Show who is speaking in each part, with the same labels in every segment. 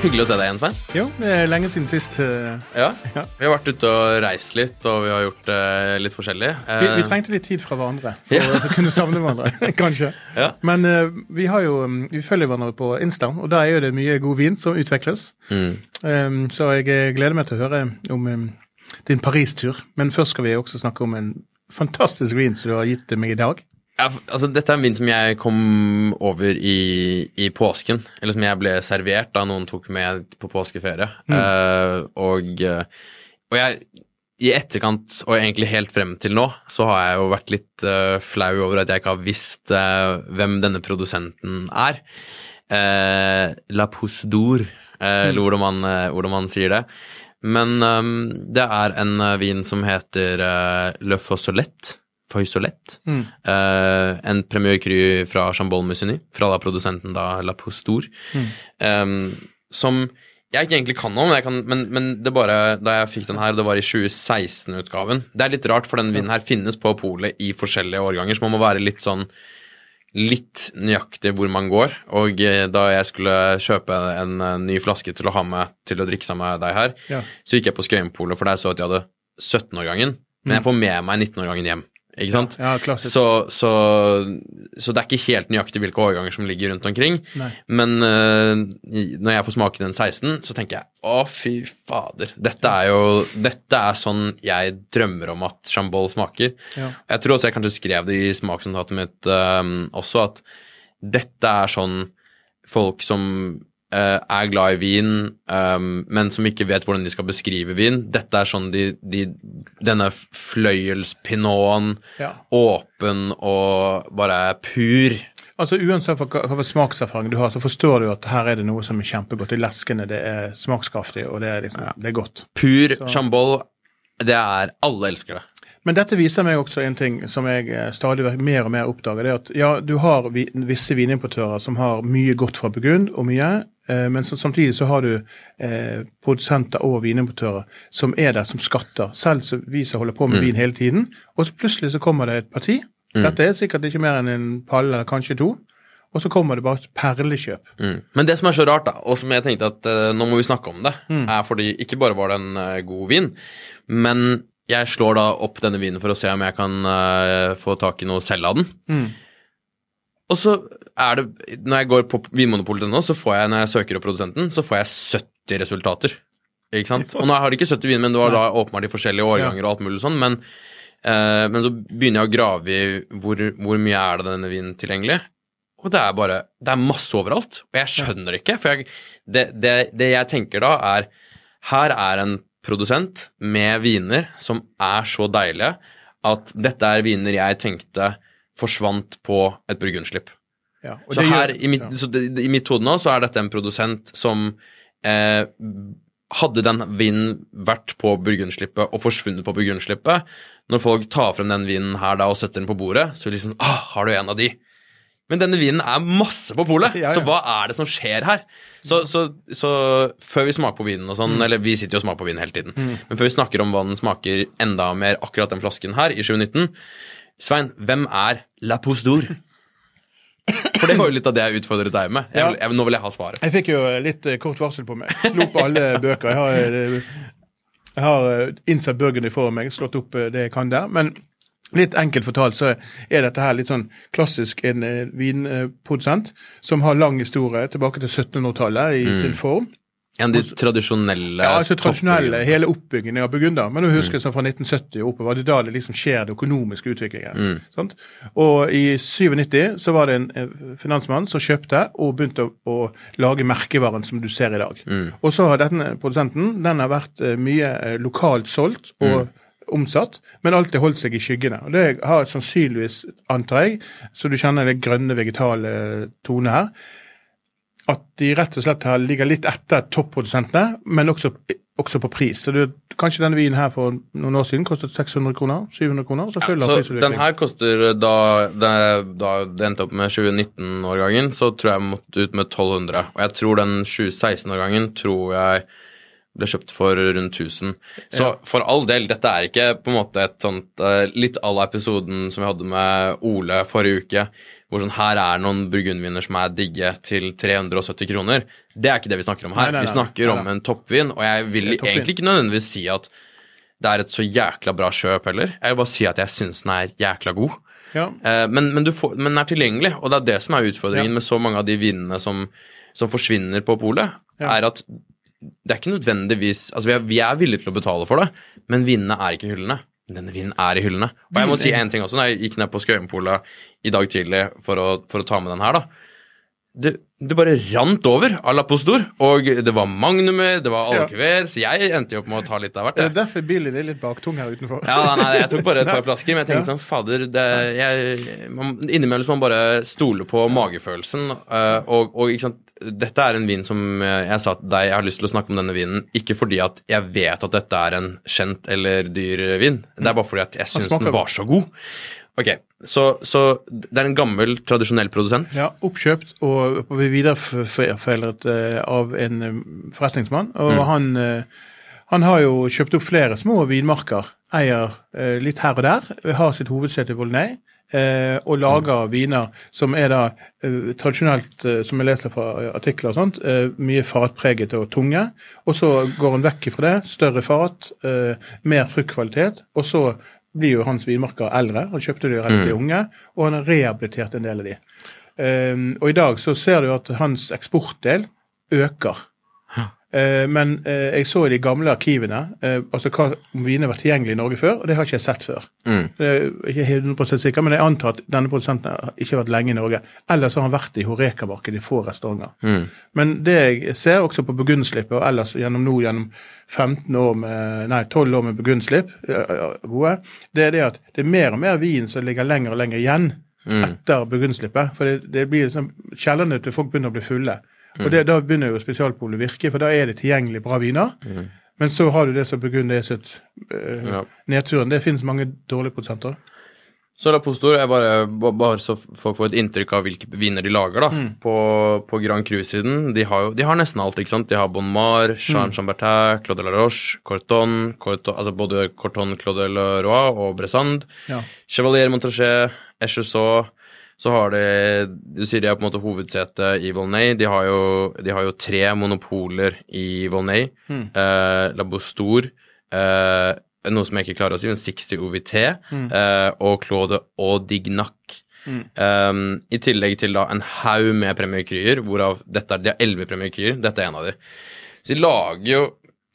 Speaker 1: Hyggelig å se deg igjen, Svein.
Speaker 2: Jo, det er lenge siden sist. eh,
Speaker 1: Ja.
Speaker 2: Ja.
Speaker 1: Vi har vært ute og reist litt, og vi har gjort uh, litt forskjellig.
Speaker 2: Vi, vi
Speaker 1: Eh,
Speaker 2: trengte litt tid fra hverandre for
Speaker 1: Ja.
Speaker 2: å kunne savne hverandre, kanskje.
Speaker 1: Ja.
Speaker 2: Men uh, vi har jo, um, vi følger hverandre på Insta, og der er jo det mye god vin som utvikles.
Speaker 1: Mm.
Speaker 2: Um, så jeg gleder meg til å høre om um, din Paris-tur. Men først skal vi også snakke om en fantastisk vin som du har gitt meg i dag.
Speaker 1: Ja, altså, dette er en vin som jeg kom over i, i påsken. Eller som jeg ble servert da noen tok med på påskeferie. Eh, og, eh, og jeg i etterkant, og egentlig helt frem til nå, så har jeg jo vært litt uh, flau over at jeg ikke har visst uh, hvem denne produsenten er. Uh, La Pousse d'Or, eh, eller hvordan man, eh, hvordan man sier det. Men um, det er en vin som heter Le Fossolette. Feusolette. Eh, en Premier Cru fra Chambol Musigny, fra da produsenten da La Pousse Mm. Eh, som jeg ikke egentlig kan noe om, men, kan, men, men det bare, da jeg fikk den her, det var i 2016-utgaven Det er litt rart, for den vinen her finnes på polet i forskjellige årganger, så man må være litt sånn litt nøyaktig hvor man går. Og eh, da jeg skulle kjøpe en, eh, ny flaske til å ha med til å drikke sammen med deg her,
Speaker 2: Ja.
Speaker 1: så gikk jeg på Skøyenpolet, for der så at jeg hadde 17-årgangen, men jeg får med meg 19-årgangen hjem. Ikke sant?
Speaker 2: Ja.
Speaker 1: Så, så, så det er ikke helt nøyaktig hvilke årganger som ligger rundt omkring.
Speaker 2: Nei.
Speaker 1: Men uh, når jeg får smake den 16, så tenker jeg å, fy fader. Dette er jo Dette er sånn jeg drømmer om at Chambol smaker.
Speaker 2: Ja.
Speaker 1: Jeg tror også jeg kanskje skrev det i smaksnotatet mitt eh, også, at dette er sånn folk som er glad i vin, eh, men som ikke vet hvordan de skal beskrive vin. Dette er sånn de, de Denne fløyelspinoten,
Speaker 2: Ja.
Speaker 1: åpen og bare pur.
Speaker 2: Altså Uansett hva, hva smakserfaring du har, så forstår du at her er det noe som er kjempegodt. Det er leskende, det er smakskraftig, og det er, liksom, det er godt.
Speaker 1: Pur Chambol, det er Alle elsker det.
Speaker 2: Men dette viser meg også en ting som jeg eh, stadig mer og mer oppdager. Det er at ja, du har visse vinimportører som har mye godt fra Burgund, og mye, eh, men så, samtidig så har du eh, produsenter og vinimportører som er der som skatter. Selv så vi som holder på med vin hele tiden, og så plutselig så kommer det et parti. Dette er sikkert ikke mer enn en palle, eller kanskje to. Og så kommer det bare et perlekjøp.
Speaker 1: Mm. Men det som er så rart, da, og som jeg tenkte at eh, nå må vi snakke om det, er fordi ikke bare var det en eh, god vin, men jeg slår da opp denne vinen for å se om jeg kan eh, få tak i noe selv av den. Og så er det Når jeg går på Vinmonopolet nå, så får jeg, når jeg søker opp produsenten, så får jeg 70 resultater. Ikke sant? Og nå har de ikke 70 viner, men det var da åpenbart de forskjellige årganger og alt mulig sånn, men, eh, men så begynner jeg å grave i hvor, hvor mye er det denne vinen tilgjengelig. Og det er bare Det er masse overalt. Og jeg skjønner ikke. For jeg, det, det, det jeg tenker da, er Her er en produsent med viner som er så deilige at dette er viner jeg tenkte forsvant på et burgundslipp.
Speaker 2: Ja, og
Speaker 1: Så
Speaker 2: det gjør-
Speaker 1: her, i mitt,
Speaker 2: ja.
Speaker 1: det, i mitt hode nå, så er dette en produsent som eh, Hadde den vinen vært på burgundslippet og forsvunnet på burgundslippet Når folk tar frem den vinen her da og setter den på bordet, så liksom ah, har du en av de? Men denne vinen er masse på polet,
Speaker 2: Ja,
Speaker 1: så hva er det som skjer her? Så, så, så før vi smaker på vinen og
Speaker 2: Mm.
Speaker 1: sånn, eller vi sitter jo og smaker på vinen hele tiden, men før vi snakker om hva den smaker enda mer akkurat den flasken her, i 2019 Svein, hvem er La Pousse d'Or? For det var jo litt av det jeg utfordret deg med. Jeg, jeg, nå vil jeg ha svaret.
Speaker 2: Jeg fikk jo litt eh, kort varsel på meg. Slo på alle bøker. Jeg har, eh, jeg har eh, bøkene Burgundy foran meg, slått opp det jeg kan der. Men litt enkelt fortalt så er dette her litt sånn klassisk en vinprodusent som har lang historie tilbake til 1700-tallet i sin form.
Speaker 1: En av de tradisjonelle
Speaker 2: Ja, altså tradisjonelle, hele oppbyggingen av Burgunder. Men du husker
Speaker 1: Mm.
Speaker 2: sånn fra 1970 og oppover, det er da det liksom skjer den økonomiske utviklingen.
Speaker 1: Mm.
Speaker 2: Sant? Og i 97 så var det en finansmann som kjøpte og begynte å, å lage merkevaren som du ser i dag.
Speaker 1: Mm.
Speaker 2: Og så har denne produsenten den har vært eh, mye eh, lokalt solgt og
Speaker 1: Mm.
Speaker 2: omsatt, men alltid holdt seg i skyggene. Og Det har sannsynligvis, antar jeg, så du kjenner det grønne vegetale tone her, at de rett og slett har, ligger litt etter topprodusentene, men også, også på pris. Så det, Kanskje denne vinen her for noen år siden kostet 600 kroner, 700 kroner, så følger
Speaker 1: Så den her koster da det, da det endte opp med 2019-årgangen, så tror jeg måtte ut med 1200. Og jeg tror den 2016-årgangen tror jeg ble kjøpt for rundt 1000. Så for all del, dette er ikke på en måte et sånt eh, Litt à la episoden som vi hadde med Ole forrige uke, hvor sånn her er noen burgundviner som er digge til 370 kroner. Det er ikke det vi snakker om her.
Speaker 2: Nei, nei, nei,
Speaker 1: vi snakker om en toppvin, og jeg vil egentlig ikke nødvendigvis si at det er et så jækla bra kjøp heller. Jeg vil bare si at jeg syns den er jækla god.
Speaker 2: Ja.
Speaker 1: Eh, men, men, du får, men den er tilgjengelig, og det er det som er utfordringen
Speaker 2: Ja.
Speaker 1: med så mange av de vinene som, som forsvinner på polet,
Speaker 2: Ja.
Speaker 1: er at det er ikke nødvendigvis Altså, vi er, vi er villige til å betale for det, men vinene er ikke hyllene. Denne vinen er i hyllene. Og jeg må si en ting også, når jeg gikk ned på Skøyenpola i dag tidlig for å, for å ta med den her, da. Det, det bare rant over à La Postor, og det var magnumer, det var
Speaker 2: Ja.
Speaker 1: så jeg endte jo opp med å ta litt av hvert.
Speaker 2: Det er derfor bilen er litt baktung her utenfor.
Speaker 1: Ja, nei, jeg tok bare et par flasker, men jeg tenkte
Speaker 2: Ja.
Speaker 1: sånn, fader, det, jeg, man, innimellom må man bare stole på magefølelsen, Uh, og, og ikke sant, dette er en vin som jeg sa til deg, jeg har lyst til å snakke om denne vinen, ikke fordi at jeg vet at dette er en kjent eller dyr vin, det er bare fordi at jeg synes den var så god. Ok, så, så det er en gammel, tradisjonell produsent.
Speaker 2: Ja, oppkjøpt og videreforedlet eh, av en eh, forretningsmann. Og
Speaker 1: Mm.
Speaker 2: han, eh, han har jo kjøpt opp flere små vinmarker. Eier litt her og der. Har sitt hovedsete i Volnay. Og lager
Speaker 1: Mm.
Speaker 2: viner som er da tradisjonelt, som jeg leser fra artikler og sånt, mye fatpreget og tunge. Og så går han vekk fra det. Større fat, mer fruktkvalitet. Og så blir jo hans vinmarker eldre. Han kjøpte de relativt unge, og han har rehabilitert en del av de. Um, og i dag så ser du at hans eksportdel øker. Eh, men eh, jeg så i de gamle arkivene eh, altså hva om vinene var tilgjengelig i Norge før, og det har ikke jeg sett før.
Speaker 1: Mm.
Speaker 2: Det er ikke 100 sikker, men jeg antar at denne produsenten har ikke vært lenge i Norge. Ellers har han vært i Horeka-markedet i få restauranter.
Speaker 1: Mm.
Speaker 2: Men det jeg ser også på Burgundslippet, og ellers gjennom nå gjennom 15 år med, nei, 12 år med Burgundslipp, det er det at det er mer og mer vin som ligger lenger og lenger igjen etter Burgundslippet. For det, det blir liksom, kjellerne til folk begynner å bli fulle. Og det, da begynner jo spesialpolet å virke, for da er det tilgjengelig bra viner. Men så har du det som begrunner det sitt øh,
Speaker 1: Ja.
Speaker 2: nedturen. Det finnes mange dårlige produsenter.
Speaker 1: Så La Postor er bare, bare så folk får et inntrykk av hvilke viner de lager, da. På, på Grand Cru-siden. De, de har nesten alt, ikke sant. De har Bon Mar, Jean Chambertin, Claude de la Roche, Corton, Corton altså både Corton, Claude de la Roy og Bressand.
Speaker 2: Ja.
Speaker 1: Chevalier Montrachet, Echusot. Så har de Du sier de er på en måte hovedsetet i Volnay. De har jo, de har jo tre monopoler i Volnay. Eh, Labostor, eh, noe som jeg ikke klarer å si, men 60 OVT, eh, og Claude Audignac. Um, I tillegg til da en haug med premierkryer, hvorav dette er, de har elleve premierkryer. Dette er en av de. Så de lager jo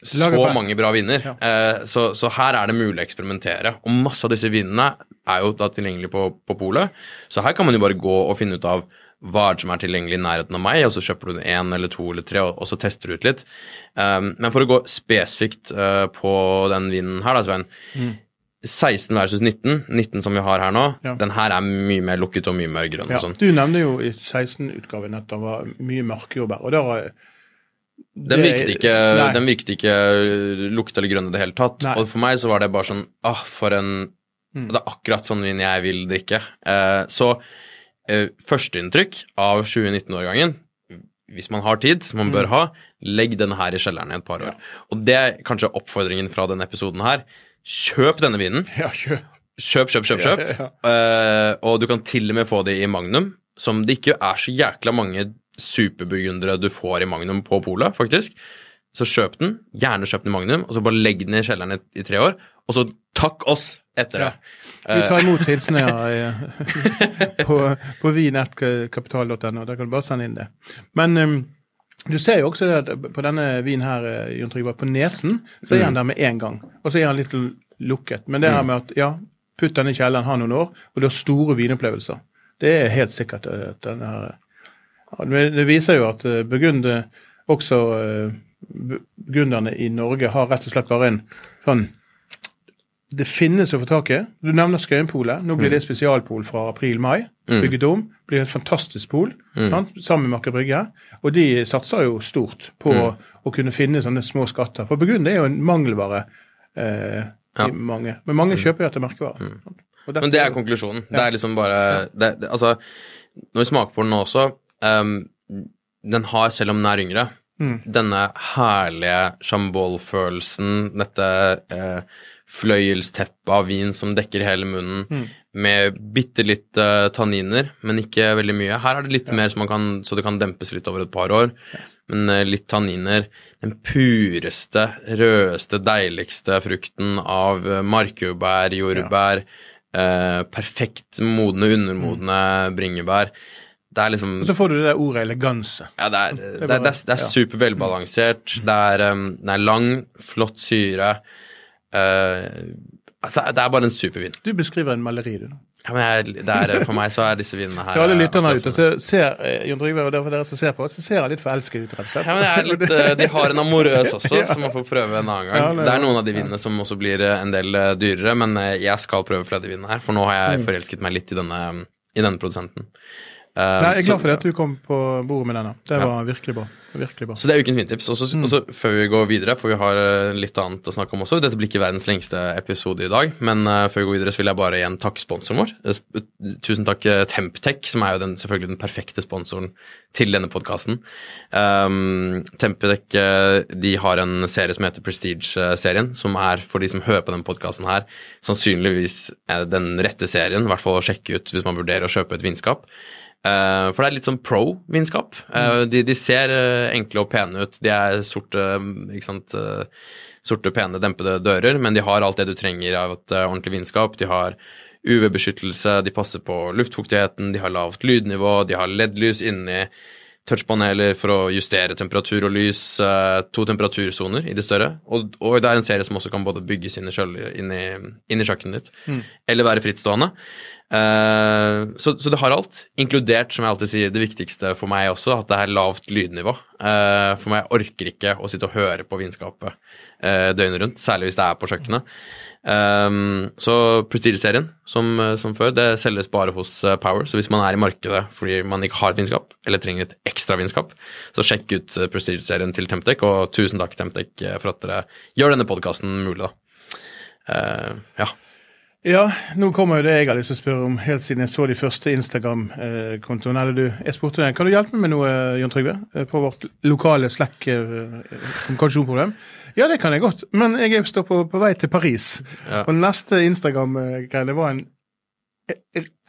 Speaker 1: så mange bra viner.
Speaker 2: Ja.
Speaker 1: Eh, så, så her er det mulig å eksperimentere. Og masse av disse vinene er jo da tilgjengelig på, på polet. Så her kan man jo bare gå og finne ut av hva er det som er tilgjengelig i nærheten av meg, og så kjøper du én eller to eller tre, og, og så tester du ut litt. Um, men for å gå spesifikt uh, på den vinen her, da, Svein. 16 versus 19, 19 som vi har her nå,
Speaker 2: Mm. Ja.
Speaker 1: den her er mye mer lukket og mye mer grønn
Speaker 2: Ja.
Speaker 1: sånn.
Speaker 2: Du nevnte jo i 16-utgaven at det var mye mørke jordbær. Og var
Speaker 1: Den virket ikke, den virket ikke lukte eller grønn i det hele tatt.
Speaker 2: Nei.
Speaker 1: Og for meg så var det bare sånn ah, for en
Speaker 2: Mm.
Speaker 1: Det er akkurat sånn vin jeg vil drikke. Eh, så eh, førsteinntrykk av 2019-årgangen, hvis man har tid, som man
Speaker 2: Mm.
Speaker 1: bør ha, legg denne her i kjelleren i et par år. Og det er kanskje oppfordringen fra denne episoden her. Kjøp denne vinen.
Speaker 2: Ja, kjøp.
Speaker 1: Kjøp, kjøp, kjøp, kjøp.
Speaker 2: Ja,
Speaker 1: uh, og du kan til og med få det i Magnum, som det ikke er så jækla mange superburgundere du får i Magnum på polet, faktisk. Så kjøp den, gjerne kjøp den i Magnum, og så bare legg den i kjelleren i, i tre år, og så takk oss etter det.
Speaker 2: Vi tar imot hilsener eh, på, på vi.nettkapital.no. Der kan du bare sende inn det. Men um, Du ser jo også det at på denne vinen her, eh, Jon Trygve, på nesen så er han der med en gang. Og så er han litt lukket. Men det her med at ja, putt den i kjelleren, ha noen år, og du har store vinopplevelser. Det er helt sikkert eh, at denne her ja, det- viser jo at eh, også eh, burgunderne i Norge har rett og slett bare en sånn Det finnes å få tak i. Du nevner Skøyenpolet. Nå blir det spesialpol fra april-mai. Bygget om. Blir et fantastisk pol sant? sammen med Aker Brygge. Og de satser jo stort på å kunne finne sånne små skatter. For Burgund er jo en mangelvare eh,
Speaker 1: Ja.
Speaker 2: i mange. Men mange kjøper jo etter merkevare. Mm.
Speaker 1: Men det
Speaker 2: er
Speaker 1: konklusjonen. Ja. Det er liksom bare det, det, Altså, når vi smaker på den nå også ehm, Den har, selv om den er yngre, denne herlige chambol-følelsen, dette eh, fløyelsteppet av vin som dekker hele munnen, med bitte litt eh, tanniner, men ikke veldig mye. Her er det litt mer så, man kan, så det kan dempes litt over et par år. Men eh, litt tanniner. Den pureste, rødeste, deiligste frukten av eh, markjordbær, jordbær, eh, perfekt modne, undermodne bringebær. Det er liksom
Speaker 2: Og så får du det ordet eleganse.
Speaker 1: ja, det er, det er, det
Speaker 2: bare-
Speaker 1: er, det er
Speaker 2: supervelbalansert.
Speaker 1: super velbalansert. Det er, um, den er lang, flott syre. Uh, altså, det er bare en supervin.
Speaker 2: Du beskriver en maleri, du. nå.
Speaker 1: Ja, men jeg, det er, for meg så er disse vinene her
Speaker 2: Til alle
Speaker 1: eh,
Speaker 2: lytterne
Speaker 1: akkurat
Speaker 2: ute,
Speaker 1: som-
Speaker 2: så ser eh, Jon Trygve, og derfor dere som ser på, så ser han litt forelsket ut, rett og slett.
Speaker 1: Ja, men det litt, eh, De har en amorøs også,
Speaker 2: Ja.
Speaker 1: som man får prøve en annen gang.
Speaker 2: Ja, det
Speaker 1: det er noen av de vinene som også blir eh, en del eh, dyrere, men eh, jeg skal prøve flere av de vinene her, for nå har jeg forelsket meg litt i denne, i denne produsenten.
Speaker 2: Nei, jeg er glad for det at du kom på bordet med denne. Det var virkelig bra. Virkelig bra.
Speaker 1: Så det er ukens vintips. Og så så før vi går videre, for vi har eh, litt annet å snakke om også. Dette blir ikke verdens lengste episode i dag, men eh, før vi går videre, så vil jeg bare igjen takke sponsoren vår. Eh, Tusen takk Temptech, som er jo den, selvfølgelig den perfekte sponsoren til denne podkasten. Um, Temptech de har en serie som heter Prestige-serien, som er for de som hører på denne podkasten her, sannsynligvis den rette serien, i hvert fall å sjekke ut hvis man vurderer å kjøpe et vinskap. Eh, for det er litt sånn pro-vinskap. Eh, de, de ser eh, enkle og pene ut. De er sorte, ikke sant, sorte, pene, dempede dører, men de har alt det du trenger av et ordentlig vinskap. De har UV-beskyttelse, de passer på luftfuktigheten, de har lavt lydnivå, de har LED-lys inni touchpaneler for å justere temperatur og lys, to temperatursoner i det større. Og, og det er en serie som også kan både bygges inn i, sjøl- inn i, inn i kjøkkenet ditt, eller være frittstående. Eh, så, så det har alt, inkludert, som jeg alltid sier, det viktigste for meg også, at det er lavt lydnivå. Uh, for meg orker ikke å sitte og høre på vinskapet uh, døgnet rundt, særlig hvis det er på kjøkkenet. Um, så Prestige-serien, som, som før, det selges bare hos Power. Så hvis man er i markedet fordi man ikke har vinskap, eller trenger et ekstra vinskap, så sjekk ut Prestige-serien til Temptec, og tusen takk, Temptec, eh, for at dere gjør denne podkasten mulig, da. Ja.
Speaker 2: Ja, nå kommer jo det jeg har lyst til å spørre om helt siden jeg så de første Instagram-kontoene. Eller du, jeg spurte deg, kan du hjelpe meg med noe, Jon Trygve, eh, på vårt lokale Slack-kommunikasjonsproblem? Ja, det kan jeg godt, men jeg er står på, på vei til Paris.
Speaker 1: Ja.
Speaker 2: Og neste Instagram-greie var en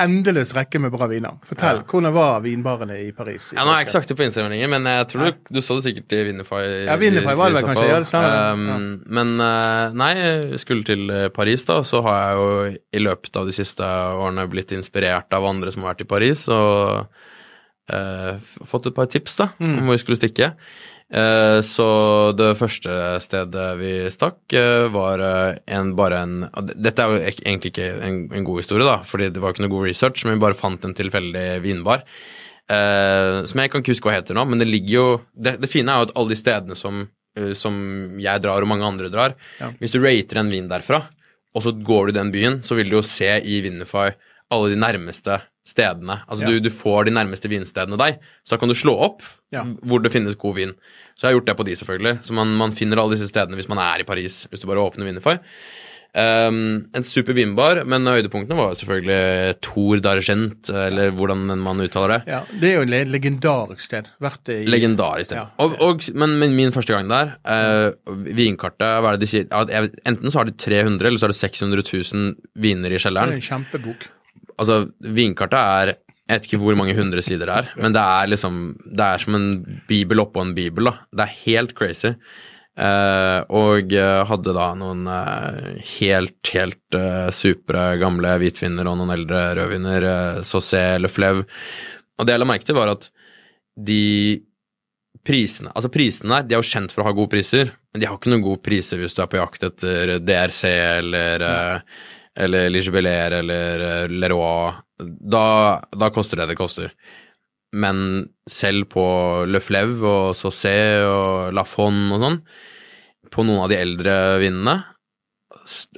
Speaker 2: endeløs rekke med bra viner. Fortell,
Speaker 1: Ja.
Speaker 2: hvordan var vinbarene i Paris?
Speaker 1: Ja, Nå har jeg ikke sagt det på Instagram lenger, men jeg tror du, du så det sikkert i Winnerfy.
Speaker 2: Ja, Winnerfy var det vel kanskje, ja, det stemmer.
Speaker 1: Um, Men eh, nei, jeg skulle til eh, Paris, da, så har jeg jo i løpet av de siste årene blitt inspirert av andre som har vært i Paris, og uh, fått et par tips da,
Speaker 2: Mm.
Speaker 1: om hvor vi skulle stikke. Eh, Så det første stedet vi stakk, eh, var eh, en, bare en Dette er jo egentlig ikke en, en god historie, da, fordi det var ikke noe god research, men vi bare fant en tilfeldig vinbar. Som jeg kan ikke huske hva heter nå, men det ligger jo Det, det fine er jo at alle de stedene som, som jeg drar, og mange andre drar Hvis du rater en vin derfra, og så går du i den byen, så vil du jo se i Vinify alle de nærmeste stedene. Altså
Speaker 2: Ja.
Speaker 1: du, du får de nærmeste vinstedene deg, så da kan du slå opp
Speaker 2: Ja.
Speaker 1: hvor det finnes god vin. Så jeg har gjort det på de, selvfølgelig. Så man, man finner alle disse stedene hvis man er i Paris, hvis du bare åpner Winnerfy. Um, en super vinbar, men høydepunktene var selvfølgelig Tour d'Argent, eller hvordan man uttaler det.
Speaker 2: Ja, det er jo et le- legendarisk sted. Vært det i
Speaker 1: Legendarisk.
Speaker 2: sted.
Speaker 1: Ja. Og, og, men, men min første gang der, uh, vinkartet, hva er det de sier? Enten så har de 300, eller så har de 600 000 viner i kjelleren.
Speaker 2: Det er en kjempebok.
Speaker 1: Altså, vinkartet er Jeg vet ikke hvor mange hundre sider det er, men det er liksom Det er som en bibel oppå en bibel, da. Det er helt crazy. Eh, og eh, hadde da noen eh, helt, helt eh, supre gamle hvitviner og noen eldre rødviner, uh, Saucé eller Flev. Og det jeg la merke til, var at de prisene Altså prisene der, de er jo kjent for å ha gode priser, men de har ikke noen gode priser hvis du er på jakt etter DRC eller uh, eller Ligebeler eller uh, Leroy. Da, da koster det det koster. Men selv på Le Fleuve og Saucé og La Fon og sånn, på noen av de eldre vinene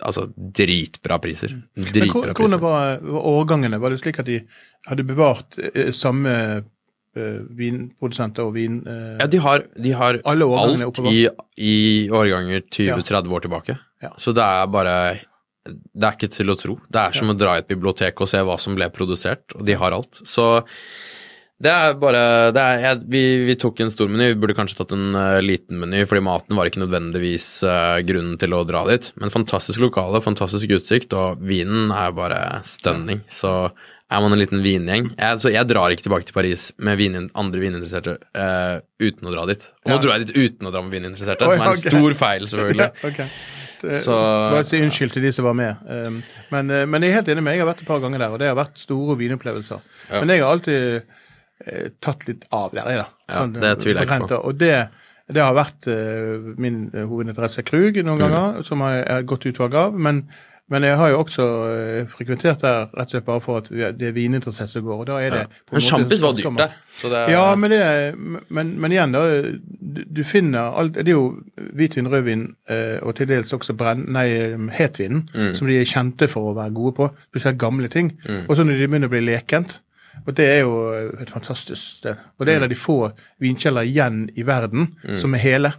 Speaker 1: Altså dritbra priser. Dritbra
Speaker 2: Men hvordan var, var årgangene? Var det slik at de hadde bevart eh, samme eh, vinprodusenter og vin... eh,
Speaker 1: ja, de har, de har alt i, i, årganger 20-30 ja. år tilbake. Ja. Så det er bare Det er ikke til å tro. Det er som å dra i et bibliotek og se hva som ble produsert, og de har alt. Så det er bare det er, jeg, vi, vi, tok en stor meny, vi burde kanskje tatt en uh, liten meny, fordi maten var ikke nødvendigvis uh, grunnen til å dra dit. Men fantastisk lokale, fantastisk utsikt, og vinen er bare stunning. Så er man en liten vingjeng jeg, Så jeg drar ikke tilbake til Paris med vin, andre vininteresserte uh, uten å dra dit. Og nå ja. dro jeg dit uten å dra med vininteresserte, som er en stor feil, selvfølgelig.
Speaker 2: okay. Så, Bare si unnskyld til de som var med. Um, men, men, jeg er helt enig med Jeg har vært et par ganger der, og det har vært store vinopplevelser. Ja. Men jeg har alltid Eh, tatt litt av der,
Speaker 1: da. Ja, sånn, det tviler jeg ikke på.
Speaker 2: Og det, det har vært min hovedinteresse Krug noen mm. ganger, som jeg har gått utvalg av. Men, men, jeg har jo også uh, frekventert der rett og slett bare for at det er vininteressert som går. og da er det... Ja.
Speaker 1: Men sjampis var dyrt der.
Speaker 2: Det... Ja, men, det, men, men, igjen, da. Du, finner alt, Det er jo hvitvin, rødvin og til dels også brenn, nei, hetvinen, mm. som de er kjente for å være gode på. Spesielt gamle ting. Mm. Og så når de begynner å bli lekent, og det er jo et fantastisk sted. Og det er en av de få vinkjeller igjen i verden mm. som er hele.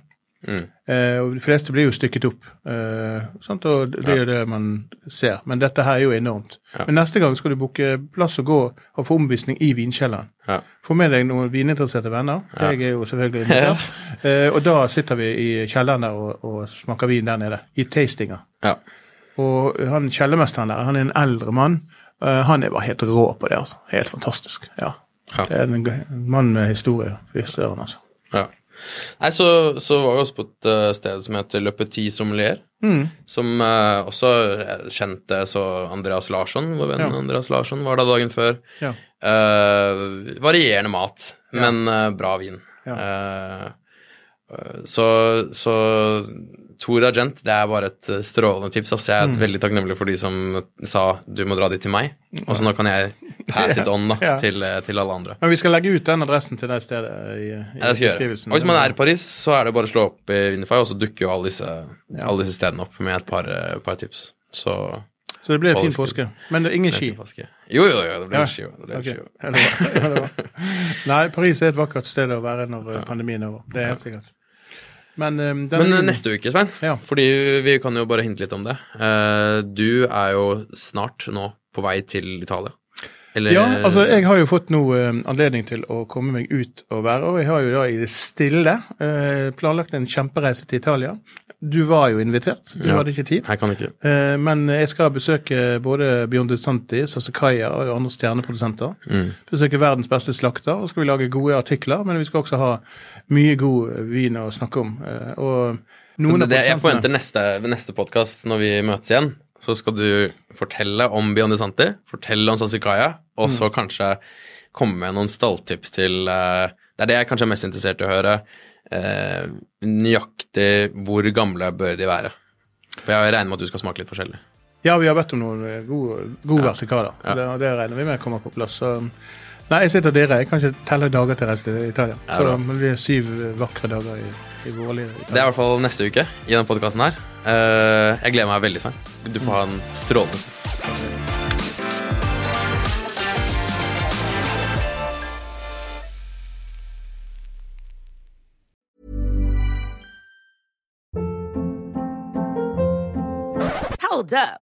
Speaker 2: Mm. Eh, og De fleste blir jo stykket opp, eh, og det er jo det man ser. Men dette her er jo enormt. Ja. Men neste gang skal du booke plass og gå og få omvisning i vinkjelleren. Ja. Få med deg noen vininteresserte venner. Ja. Jeg er jo selvfølgelig invitert. eh, og da sitter vi i kjelleren der og, og smaker vin der nede. I tastinger. Og han kjellermesteren der, han er en eldre mann. Uh, han bare helt rå på det. altså. Helt fantastisk. ja. ja. Det er en, en mann med historie. Søren, altså.
Speaker 1: Ja. Nei, så, så, var vi også på et uh, sted som heter Le Petit Sommelier. Mm. Som uh, også kjente så Andreas Larsson, vår venn ja. Andreas Larsson, var da dagen før. Ja. Uh, varierende mat, men bra vin. så, så Tour Agent det er bare et eh, strålende tips. Altså. Jeg er mm. veldig takknemlig for de som sa du må dra dit til meg. Og så nå kan jeg pass it on da, ja. til, eh, til, alle andre.
Speaker 2: Men vi skal legge ut den adressen til det stedet i, i ja, beskrivelsen.
Speaker 1: Og hvis man er i Paris, så er det bare å slå opp i Vinify, og så dukker jo alle disse, ja. alle disse stedene opp med et par, eh, par tips. Så
Speaker 2: så det blir en fin påske. Men det er ingen ski?
Speaker 1: Jo, jo, jo, det blir ski. Det blir okay. ski.
Speaker 2: Nei, Paris er et vakkert sted å være når pandemien er over. Det er helt sikkert.
Speaker 1: Men, den, Men neste uke, Svein, ja. fordi vi kan jo bare hinte litt om det. Du er jo snart nå på vei til Italia.
Speaker 2: Eller... Ja, altså jeg har jo fått noe um, anledning til å komme meg ut og være, og jeg har jo da i det stille uh, planlagt en kjempereise til Italia. Du var jo invitert, du ja, hadde ikke tid.
Speaker 1: Jeg kan ikke.
Speaker 2: Uh, men jeg skal besøke både Beyond Santi, Sasakaya og andre stjerneprodusenter. Mm. Besøke verdens beste slakter, og skal vi lage gode artikler. Men vi skal også ha mye god vin å snakke om. Eh, og
Speaker 1: noen det, det, jeg forventer neste, neste podkast, når vi møtes igjen, så skal du fortelle om Biondi Santi, fortelle om Sasikaya, og så mm. kanskje komme med noen stalltips til uh, Det er det jeg kanskje er mest interessert i å høre. Uh, nøyaktig hvor gamle bør de være? For jeg regner med at du skal smake litt forskjellig.
Speaker 2: Ja, vi har bedt om noen gode, gode ja. vertikaler. Ja. Det, det regner vi med kommer på plass. Så Nei, jeg sitter og dirrer. Jeg kan ikke telle dager til resten til Italia. Ja, så det blir syv vakre dager i, i vårlivet.
Speaker 1: Det er i hvert fall neste uke i denne podkasten her. Uh, jeg gleder meg veldig, sånn. Du får ha en strålende
Speaker 3: Hold up.